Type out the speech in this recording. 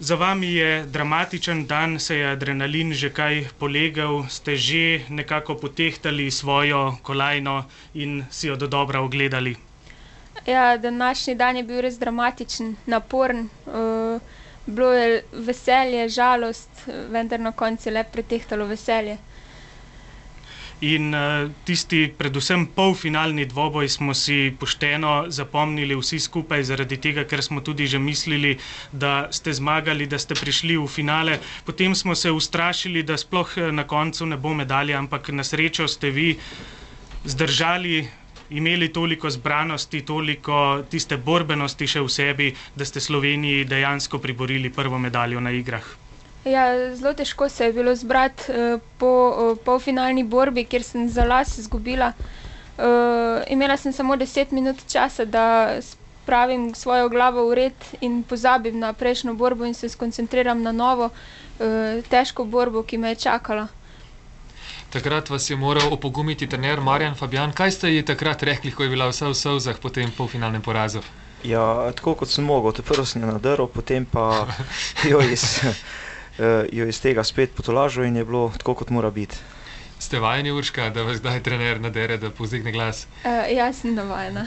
Za vami je dramatičen dan, se je adrenalin že kaj polegel, ste že nekako potehtali svojo kolajno in si jo dodobra ogledali? Ja, današnji dan je bil res dramatičen, naporen. bilo je veselje, žalost, vendar na koncu je le pretehtalo veselje. In, tisti predvsem polfinalni dvoboj smo si pošteno zapomnili vsi skupaj, zaradi tega, ker smo tudi že mislili, da ste zmagali, da ste prišli v finale. Potem smo se ustrašili, da sploh, na koncu ne bo medalje, ampak na srečo ste vi zdržali, imeli toliko zbranosti, toliko tiste borbenosti še v sebi, da ste Sloveniji dejansko priborili prvo medaljo na igrah. Ja, zelo težko se je bilo zbrati, po, polfinalni borbi, kjer sem za las izgubila. imela sem samo deset minut časa, da spravim svojo glavo v red in pozabim na prejšnjo borbo in se skoncentriram na novo, težko borbo, ki me je čakala. Takrat vas je moral opogumiti trener Marjan Fabjan, kaj ste ji takrat rekli, ko je bila vsa v solzah po tem polfinalnem porazu? Ja, tako, kot sem mogel. Prvo sem jo nadrl, potem pa jo iz, jo iz tega spet potolažil in je bilo tako, kot mora biti. Ste vajeni, Urška, da vas kdaj trener nadere, da povzdigne glas? ja, sem navajena.